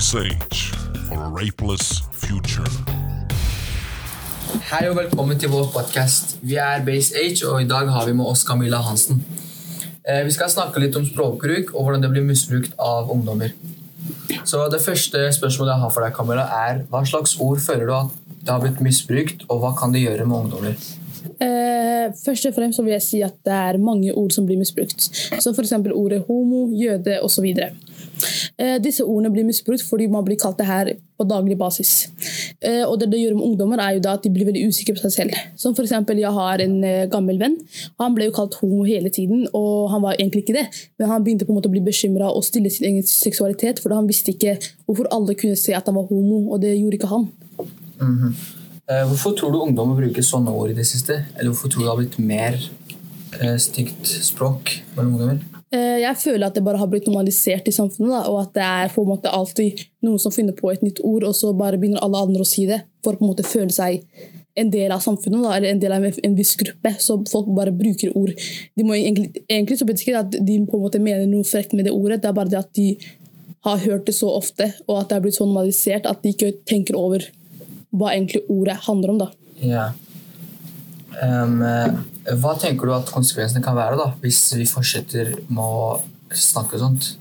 Base Age for a rapeless future. Hei og velkommen til vår podcast. Vi er Base Age, og i dag har vi med oss Camilla Hansen. Eh, Vi skal snakke litt om språkbruk og hvordan det blir misbrukt av ungdommer. Så Det første spørsmålet jeg har for deg, Camilla, er hva slags ord føler du at det har blitt misbrukt, og hva kan det gjøre med ungdommer? Eh, først og fremst så vil jeg si at det er mange ord som blir misbrukt. Som f.eks. ordet homo, jøde osv. Eh, disse ordene blir misbrukt fordi man blir kalt det her på daglig basis. Eh, og det det gjør med ungdommer, er jo da at de blir veldig usikre på seg selv. Som f.eks. jeg har en eh, gammel venn. Han ble jo kalt homo hele tiden, og han var egentlig ikke det. Men han begynte på en måte å bli bekymra og stille sin egen seksualitet, for han visste ikke hvorfor alle kunne se at han var homo, og det gjorde ikke han. Eh, Hvorfor tror du ungdommer bruker sånne ord i det siste? Eller hvorfor tror du det har blitt mer stygt språk mellom ungdommer? Eh, Jeg føler at det bare har blitt normalisert i samfunnet, da, og at det er på en måte alltid noen som finner på et nytt ord, og så bare begynner alle andre å si det for å på en måte føle seg en del av samfunnet, da, eller en del av en viss gruppe. Så folk bare bruker ord. Må egentlig, egentlig så betyr ikke at de på en måte mener noe frekt med det ordet, det er bare det at de har hørt det så ofte, og at det er blitt så normalisert at de ikke tenker over hva egentlig ordet handler om. da. Ja. Eh, hva tenker du at konsekvensene kan være da, hvis vi fortsetter med å snakke sånt?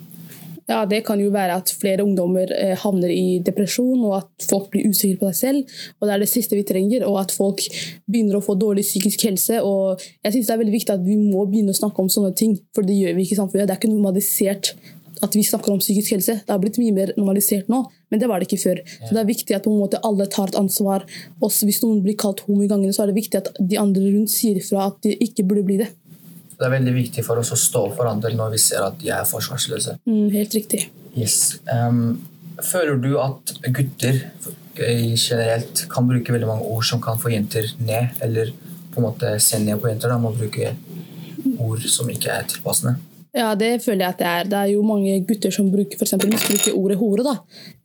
Ja, Det kan jo være at flere ungdommer eh, havner i depresjon, og at folk blir usikre på seg selv. og Det er det siste vi trenger, og at folk begynner å få dårlig psykisk helse. og jeg synes Det er veldig viktig at vi må begynne å snakke om sånne ting, for det gjør vi ikke i samfunnet. Det er ikke normalisert at vi snakker om psykisk helse. Det har blitt mye mer normalisert nå, men det var det ikke før. Så Det er viktig at måte alle tar et ansvar. Også hvis noen blir kalt homo i gangene, så er det viktig at de andre rundt sier ifra at de ikke burde bli det. Det er veldig viktig for oss å stå for andre når vi ser at de er forsvarsløse. Mm, helt riktig. Yes. Um, føler du at gutter eh, generelt kan bruke veldig mange ord som kan få jenter ned, eller på en måte se ned på jenter da, med å bruke ord som ikke er tilpassende? Ja, det føler jeg at det er. Det er jo mange gutter som bruker, eksempel, misbruker ordet hore. da.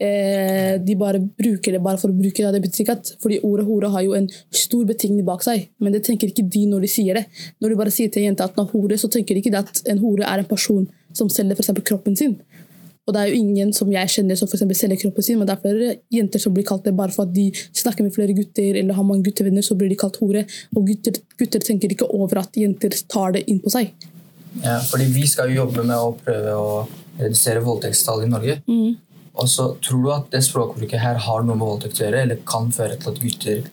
Eh, de bare bruker det bare for å bruke det. Det betyr ikke at, fordi Ordet hore har jo en stor betingning bak seg, men det tenker ikke de når de sier det. Når du bare sier til en jente at hun er hore, så tenker de ikke at en hore er en person som selger for eksempel, kroppen sin. Og det er jo ingen som jeg kjenner som for eksempel, selger kroppen sin, men det er flere jenter som blir kalt det bare for at de snakker med flere gutter eller har mange guttevenner, så blir de kalt hore. Og gutter, gutter tenker ikke over at jenter tar det inn på seg. Ja, fordi vi skal jo jobbe med å prøve å redusere voldtektstall i Norge. Og så Tror du at det språkbruket her har noe med voldtekt å gjøre, eller kan føre til at gutter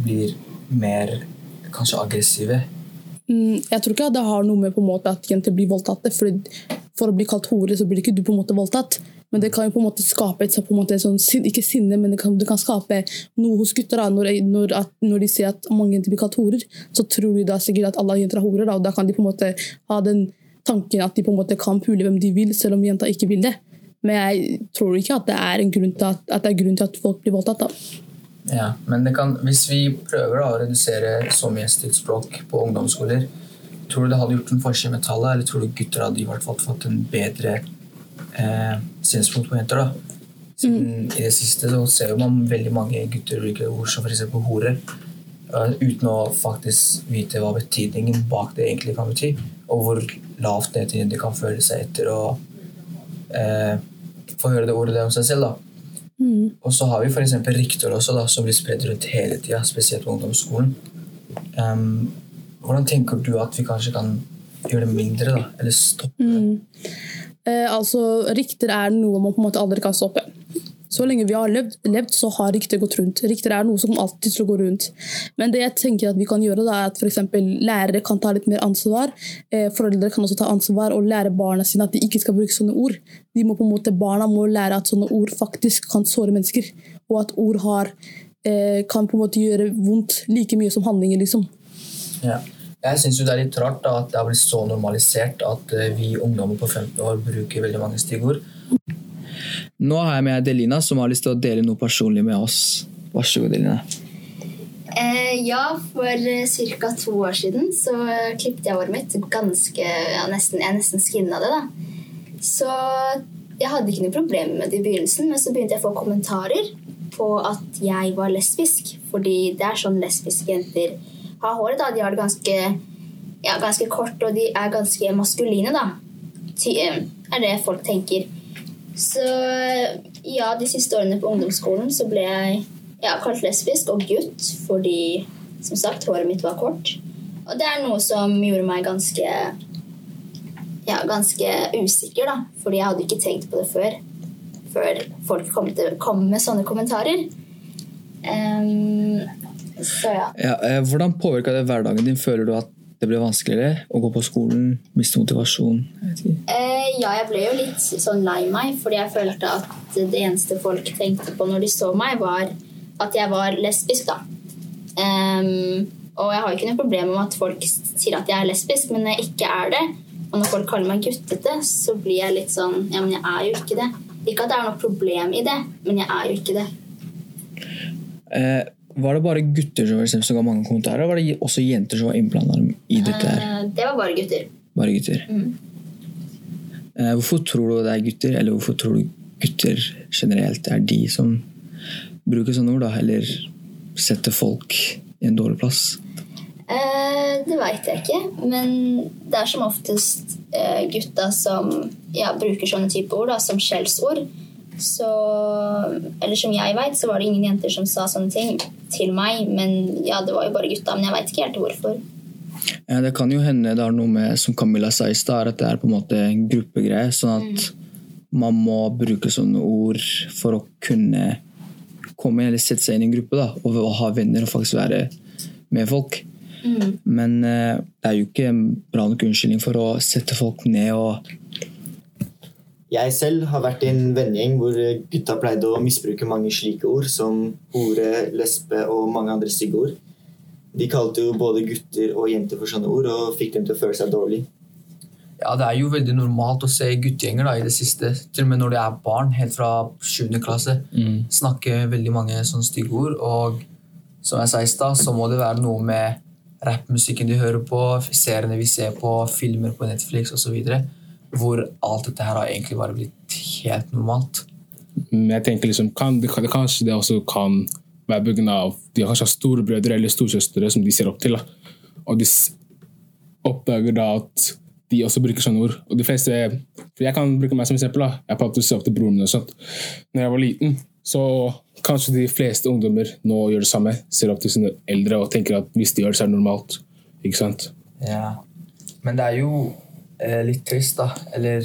blir mer kanskje aggressive? Mm, Jeg tror ikke det har noe med på en måte at jenter blir voldtatt. For, for å bli kalt hore, så blir ikke du på en måte voldtatt. Men det kan jo på en måte skape et, måte, sånn, sin- ikke sinne, men det kan, det kan skape noe hos gutter. Når, når, at, når de ser at mange jenter blir kalt horer, så tror de da sikkert at alle jenter er horer. Da, og da kan de på en måte ha den tanken at de på en måte kan pule hvem de vil, selv om jenta ikke vil det. Men jeg tror ikke at det er en grunn til at, at, det er grunn til at folk blir voldtatt. da. Ja, men kan, Hvis vi prøver da, å redusere så mye stridsspråk på ungdomsskoler, tror du det hadde gjort en forskjell med tallet, eller tror du gutter hadde i hvert fall fått en bedre eh, synspunkt på jenter? da? Siden I det siste så ser man veldig mange gutter bruke ord som f.eks. hore, eh, uten å faktisk vite hva betydningen bak det egentlig kan bety, og hvor lavt det til jenter kan føle seg etter å eh, få høre det ordet det om seg selv. da. Og så har vi f.eks. rykter også, da, som blir spredd rundt hele tida, spesielt på ungdomsskolen. Um, hvordan tenker du at vi kanskje kan gjøre det mindre, da? Eller stoppe det? Eh, altså, Rykter er noe man på en måte aldri kan stoppe. Så lenge vi har levd, levd så har rykter gått rundt. Rykter er noe som alltid skal gå rundt. Men det jeg tenker at vi kan gjøre, da, er at eksempel lærere kan ta litt mer ansvar. Eh, foreldre kan også ta ansvar og lære barna sine at de ikke skal bruke sånne ord. De må på en måte, barna må lære at sånne ord faktisk kan såre mennesker. Og at ord har, eh, kan på en måte gjøre vondt like mye som handlinger. liksom. Ja. Jeg syns det er litt rart da, at det har blitt så normalisert at eh, vi ungdommer på 15 år bruker veldig mange styggord. Nå har jeg med Delina, som har lyst til å dele noe personlig med oss. Vær så god, Delina. Eh, ja, for uh, ca. to år siden så eh, klippet jeg håret mitt ganske ja, nesten, Jeg nesten skinna det, da. Så jeg hadde ikke noe problem med det i begynnelsen, men så begynte jeg å få kommentarer på at jeg var lesbisk. Fordi det er sånn lesbiske jenter har håret. da. De har det ganske, ja, ganske kort, og de er ganske maskuline, da. Ty, eh, er det folk tenker. Så Ja, de siste årene på ungdomsskolen så ble jeg ja, kalt lesbisk og gutt fordi, som sagt, håret mitt var kort. Og det er noe som gjorde meg ganske ja, ganske usikker, da. Fordi jeg hadde ikke tenkt på det før. Før folk kom, til, kom med sånne kommentarer. Ehm, så ja. Ja, eh, hvordan påvirka det hverdagen din? Føler du at det ble vanskeligere å gå på skolen? Miste motivasjon? Jeg. Eh, ja, jeg ble jo litt sånn lei meg, fordi jeg følte at det eneste folk tenkte på når de så meg, var at jeg var lesbisk, da. Um, og jeg har ikke noe problem med at folk sier at jeg er lesbisk, men jeg ikke er det, og når folk kaller meg guttete, så blir jeg litt sånn Ja, men jeg er jo ikke det. Ikke at det er noe problem i det, men jeg er jo ikke det. Eh, var det bare gutter som, som ga mange kommentarer, eller var det også jenter som var innblanda i dette? her? Eh, det var bare gutter. Bare gutter? Mm. hvorfor tror du det er gutter, eller hvorfor tror du gutter generelt er de som bruker sånne ord, da, eller setter folk i en dårlig plass? Eh, det veit jeg ikke, men det er som oftest eh, gutta som ja, bruker sånne type ord da, som skjellsord. Så Eller som jeg veit, så var det ingen jenter som sa sånne ting til meg. Men ja, det var jo bare gutta. Men jeg veit ikke helt hvorfor. Det kan jo hende det har noe med, som Camilla sa i stad, at det er på en måte en gruppegreie. Sånn at man må bruke sånne ord for å kunne komme eller sette seg inn i en gruppe da, og ha venner og faktisk være med folk. Men eh, det er jo ikke en bra nok unnskyldning for å sette folk ned og Jeg selv har vært i en vennegjeng hvor gutta pleide å misbruke mange slike ord, som hore, lesbe og mange andre stygge ord. De kalte jo både gutter og jenter for sånne ord og fikk dem til å føle seg dårlig. Ja, det er jo veldig normalt å se guttegjenger da, i det siste. Til og med når de er barn, helt fra 7. klasse. Snakke veldig mange sånne stygge ord. Og som jeg sa i stad, så må det være noe med rappmusikken de hører på, seriene vi ser på, filmer på Netflix osv. Hvor alt dette her har egentlig bare blitt helt normalt. Men jeg tenker liksom, kan, det, kan, det, kanskje det også kan være pga. de har kanskje storebrødre eller storesøstre som de ser opp til. Da. Og de oppdager da at de også bruker sånne ord. Og de fleste, for Jeg kan bruke meg som eksempel. da. Jeg prøvde å se opp til broren min. og sånt. Når jeg var liten, så kanskje de fleste ungdommer nå gjør det samme. Ser opp til sine eldre og tenker at hvis de gjør det, så er det normalt. Ikke sant? Ja. Men det er jo litt trist, da. Eller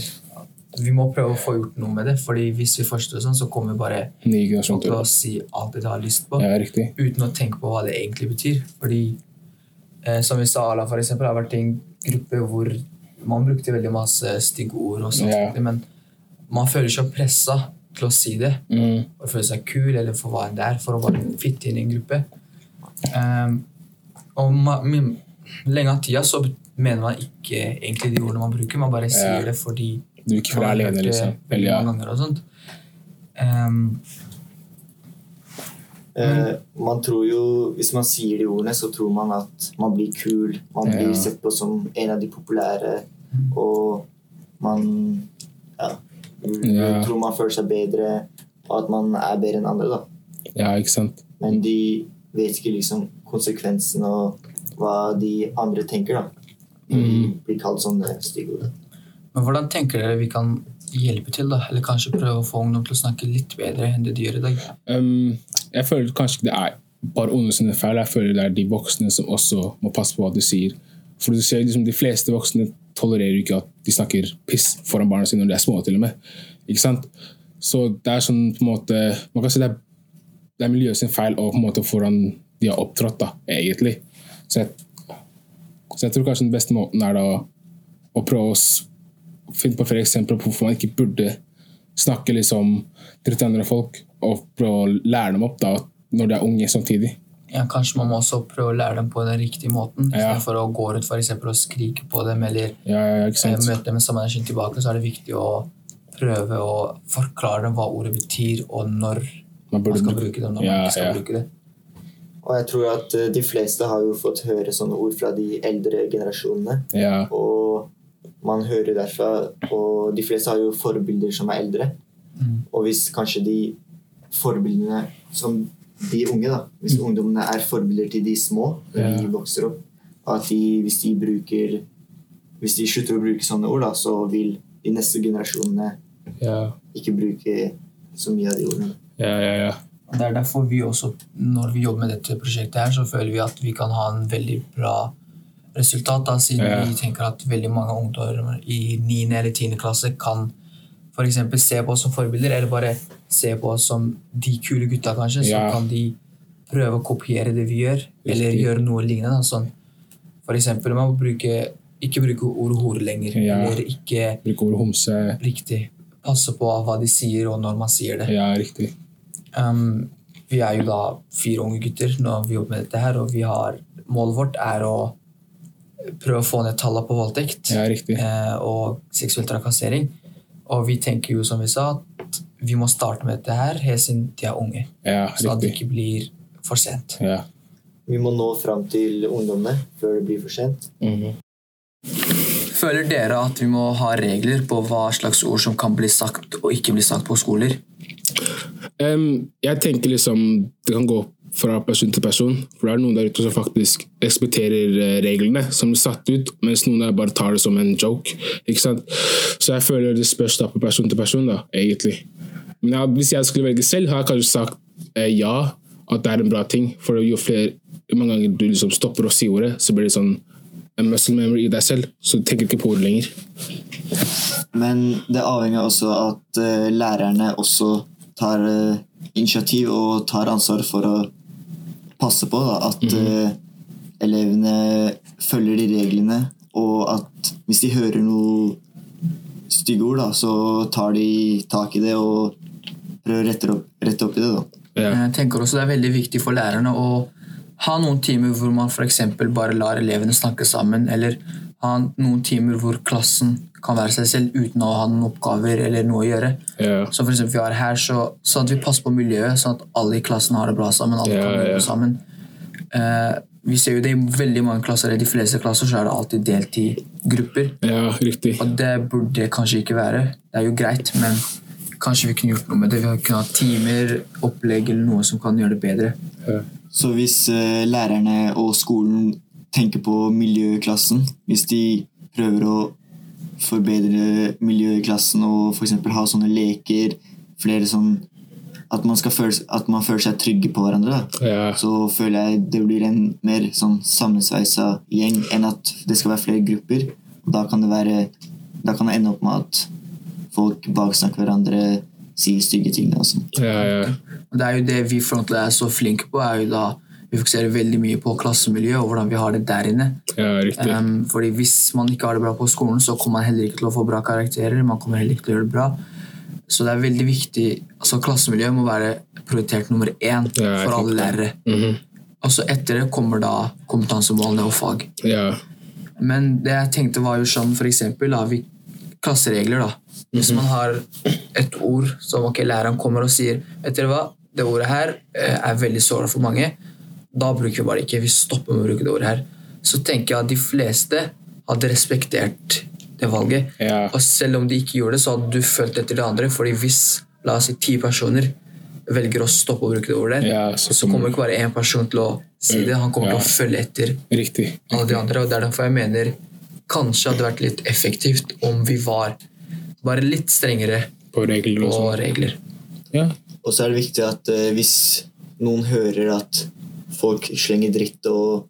vi må prøve å få gjort noe med det. fordi hvis vi fortsetter sånn, så kommer vi bare til å si alt det de har lyst på. Ja, uten å tenke på hva det egentlig betyr. Fordi, eh, som vi sa, Ala for eksempel, har vært i en gruppe hvor man brukte veldig masse stygge ord, og sånt, Ja. men man føler seg pressa til å si det. Mm. Og føle seg kul, eller for hva enn det er, for å bare fitte inn i en gruppe. Um, og lenge av tida så mener man ikke egentlig de ordene man bruker, man bare sier Ja. det fordi Du er ikke har alene, liksom. veldig Eller, ja. mange ganger og sånt. Um, uh, man tror jo, Hvis man sier de ordene, så tror man at man blir kul. Man Ja. blir sett på som en av de populære, og man ja, Ja. tror man føler seg bedre, og at man er bedre enn andre. da. ja, ikke sant? Men de vet ikke liksom konsekvensen og hva de andre tenker. da. Mm. blir kalt sånne stygge ord. Men hvordan tenker dere vi kan hjelpe til, da? Eller kanskje prøve å få ungdom til å snakke litt bedre enn det de gjør i dag? Um, jeg føler kanskje ikke det er bare ungdom sine feil. Jeg føler det er de voksne som også må passe på hva de sier. For du ser liksom De fleste voksne tolererer ikke at de snakker piss foran barna sine når de er små. til og med. Ikke sant? Så det er sånn på en måte Man kan si det er, det er miljøet sin feil og på en måte hvordan de har opptrådt, da, egentlig. Så jeg, så jeg tror kanskje den beste måten er da å prøve å finne på flere eksempler på hvorfor man ikke burde snakke liksom til andre folk, og prøve å lære dem opp da, når de er unge samtidig. Ja, Kanskje man må også prøve å lære dem på den riktige måten. Ja. Istedenfor å gå rundt for eksempel, og skrike på dem eller Ja, ja, eh, møte dem med samme energi tilbake, så er det viktig å prøve å forklare dem hva ordet betyr, og når Man man skal bruke- bruke dem, når man ikke skal bruke det. Og jeg tror at eh, de fleste har jo fått høre sånne ord fra de eldre generasjonene. Ja, Og man hører derfra, og de fleste har jo forbilder som er eldre. Mm. Og hvis kanskje de forbildene som de unge, da, hvis ungdommene er forbilder til de små når Ja. de vokser opp, at de, hvis de bruker Hvis de slutter å bruke sånne ord, da, så vil de neste generasjonene ja, ikke bruke så mye av de ordene. Ja, ja, ja. Det er derfor vi også, når vi jobber med dette prosjektet, her, så føler vi at vi kan ha en veldig bra resultat. Da, siden Ja. vi tenker at veldig mange ungdommer i 9. eller 10. klasse kan eksempel se på oss som forbilder, eller bare se på oss som de kule gutta, kanskje. Så Ja. kan de prøve å kopiere det vi gjør, eller gjøre noe lignende. Da. Sånn, for eksempel, man må bruke, ikke bruke ordet hore lenger, Ja. eller ikke Bruke ordet homse. riktig passe på hva de sier, og når man sier det. Ja, riktig. Um, vi er jo da fire unge gutter når vi jobber med dette her, og vi har, målet vårt er å prøve å få ned tallene på voldtekt Ja, eh, og seksuell trakassering. Og vi tenker jo, som vi sa, at vi må starte med dette her helt siden de er unge. Ja, Så at det ikke blir for sent. Ja. Vi må nå fram til ungdommene før det blir for sent. Mhm. Føler dere at vi må ha regler på hva slags ord som kan bli sagt og ikke bli sagt på skoler? Em, jeg tenker liksom det kan gå fra person til person. For det er noen der ute som faktisk respekterer eh, reglene som er satt ut, mens noen der bare tar det som en joke. Ikke sant? Så jeg føler det spørs da på person til person, da, egentlig. Men ja, hvis jeg skulle velge selv, har jeg kanskje sagt eh, ja, at det er en bra ting. For jo flere mange ganger du liksom stopper å si ordet, så blir det sånn en muscle memory i deg selv, så du tenker ikke på ordet lenger. Men det avhenger også av at uh, lærerne også tar eh, initiativ og tar ansvar for å passe på da, at eh, elevene følger de reglene, og at hvis de hører noe stygge ord, da, så tar de tak i det og prøver å rette opp, rette opp i det. da. Ja. Jeg tenker også det er veldig viktig for lærerne å ha noen timer hvor man f.eks. bare lar elevene snakke sammen, eller ha noen timer hvor klassen kan være seg selv uten å ha noen oppgaver eller noe å gjøre. Yeah. Så for eksempel vi har her, så, så at vi passer på miljøet, sånn at alle i klassen har det bra sammen. alle yeah, kan det sammen. Uh, vi ser jo det i veldig mange klasser, i de fleste klasser så er det alltid delt i grupper. ja, riktig. Og det burde det kanskje ikke være. Det er jo greit, men kanskje vi kunne gjort noe med det. Vi kunne ha timer, opplegg eller noe som kan gjøre det bedre. Ja. Så hvis uh, lærerne og skolen tenker på miljøklassen. hvis de prøver å forbedre miljøklassen og f.eks. ha sånne leker, flere sånn at man, skal føle, at man føler seg trygge på hverandre, da. Ja. så føler jeg det blir en mer sånn sammensveisa gjeng enn at det skal være flere grupper. Og da kan det være Da kan det ende opp med at folk baksnakker hverandre, sier stygge ting og. Ja, ja. Det er jo det vi frontlig er så flinke på, er jo da vi fokuserer veldig mye på klassemiljø og hvordan vi har det der inne. ja riktig. Um, fordi hvis man ikke har det bra på skolen, så kommer man heller ikke til å få bra karakterer. Man kommer heller ikke til å gjøre det bra. Så det er veldig viktig altså Klassemiljøet må være prioritert nummer én Ja, for alle lærere. lærere. -hmm. Og så etter det kommer da kompetansemålene og fag. Ja. Men det jeg tenkte var jo sånn for eksempel da, vi, klasseregler da. Hvis man har et ord som okay, læreren kommer og sier Vet dere hva, det ordet her eh, er veldig såra for mange. Da bruker vi bare ikke. Vi stopper med å bruke det ordet her. Så tenker jeg at de fleste hadde respektert det valget. Ja. Og selv om de ikke gjorde det, så hadde du følt etter det andre. fordi hvis la oss si, ti personer velger å stoppe å bruke det ordet, Ja, så så kommer ikke bare én person til å si det. Han kommer Ja. til å følge etter Riktig. alle de andre. og Det er derfor jeg mener kanskje hadde vært litt effektivt om vi var bare litt strengere På regler og på sånn. regler. Ja. Og så er det viktig at uh, hvis noen hører at folk slenger dritt og,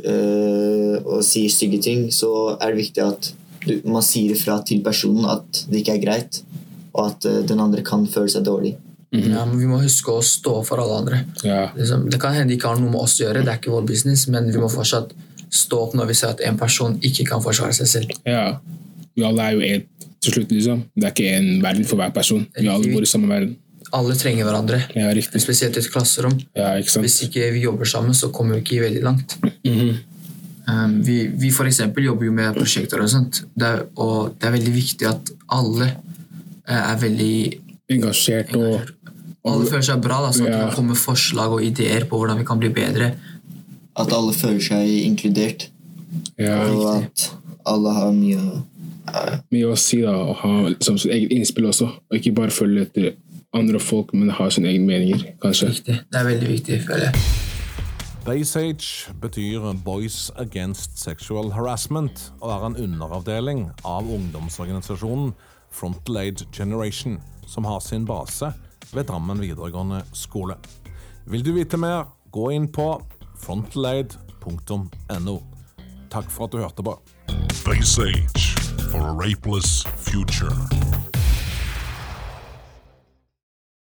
øh, og sier stygge ting, så er det viktig at du, man sier ifra til personen at det ikke er greit, og at øh, den andre kan føle seg dårlig. Ja, men Vi må huske å stå for alle andre. Ja. Liksom, det kan hende de ikke har noe med oss å gjøre, det er ikke vår business, men vi må fortsatt stå opp når vi ser at en person ikke kan forsvare seg selv. ja. Vi alle er jo ett til slutt, liksom. Det er ikke en verden for hver person. Vi alle bor i samme verden. Alle trenger hverandre, Ja, riktig. spesielt i et klasserom. Ja, ikke sant? Hvis ikke vi jobber sammen, så kommer vi ikke veldig langt. Mhm. Um, vi, vi for jobber jo med prosjekter og sånt, det er, og det er veldig viktig at alle eh, er veldig Engasjert og Alle føler seg bra, da, så Ja. vi kan komme forslag og ideer på hvordan vi kan bli bedre. At alle føler seg inkludert, ja, og at alle har mye å mye å si, da. Og ha liksom, sitt eget innspill også. Og ikke bare følge etter andre folk, men har sine egne meninger, kanskje. Viktig. Det er veldig viktig, føler jeg. Baysage betyr Boys Against Sexual Harassment og er en underavdeling av ungdomsorganisasjonen Frontal Aid Generation, som har sin base ved Drammen videregående skole. Vil du vite mer, gå inn på frontalaid.no. Takk for at du hørte på. Base Age for a rapeless future.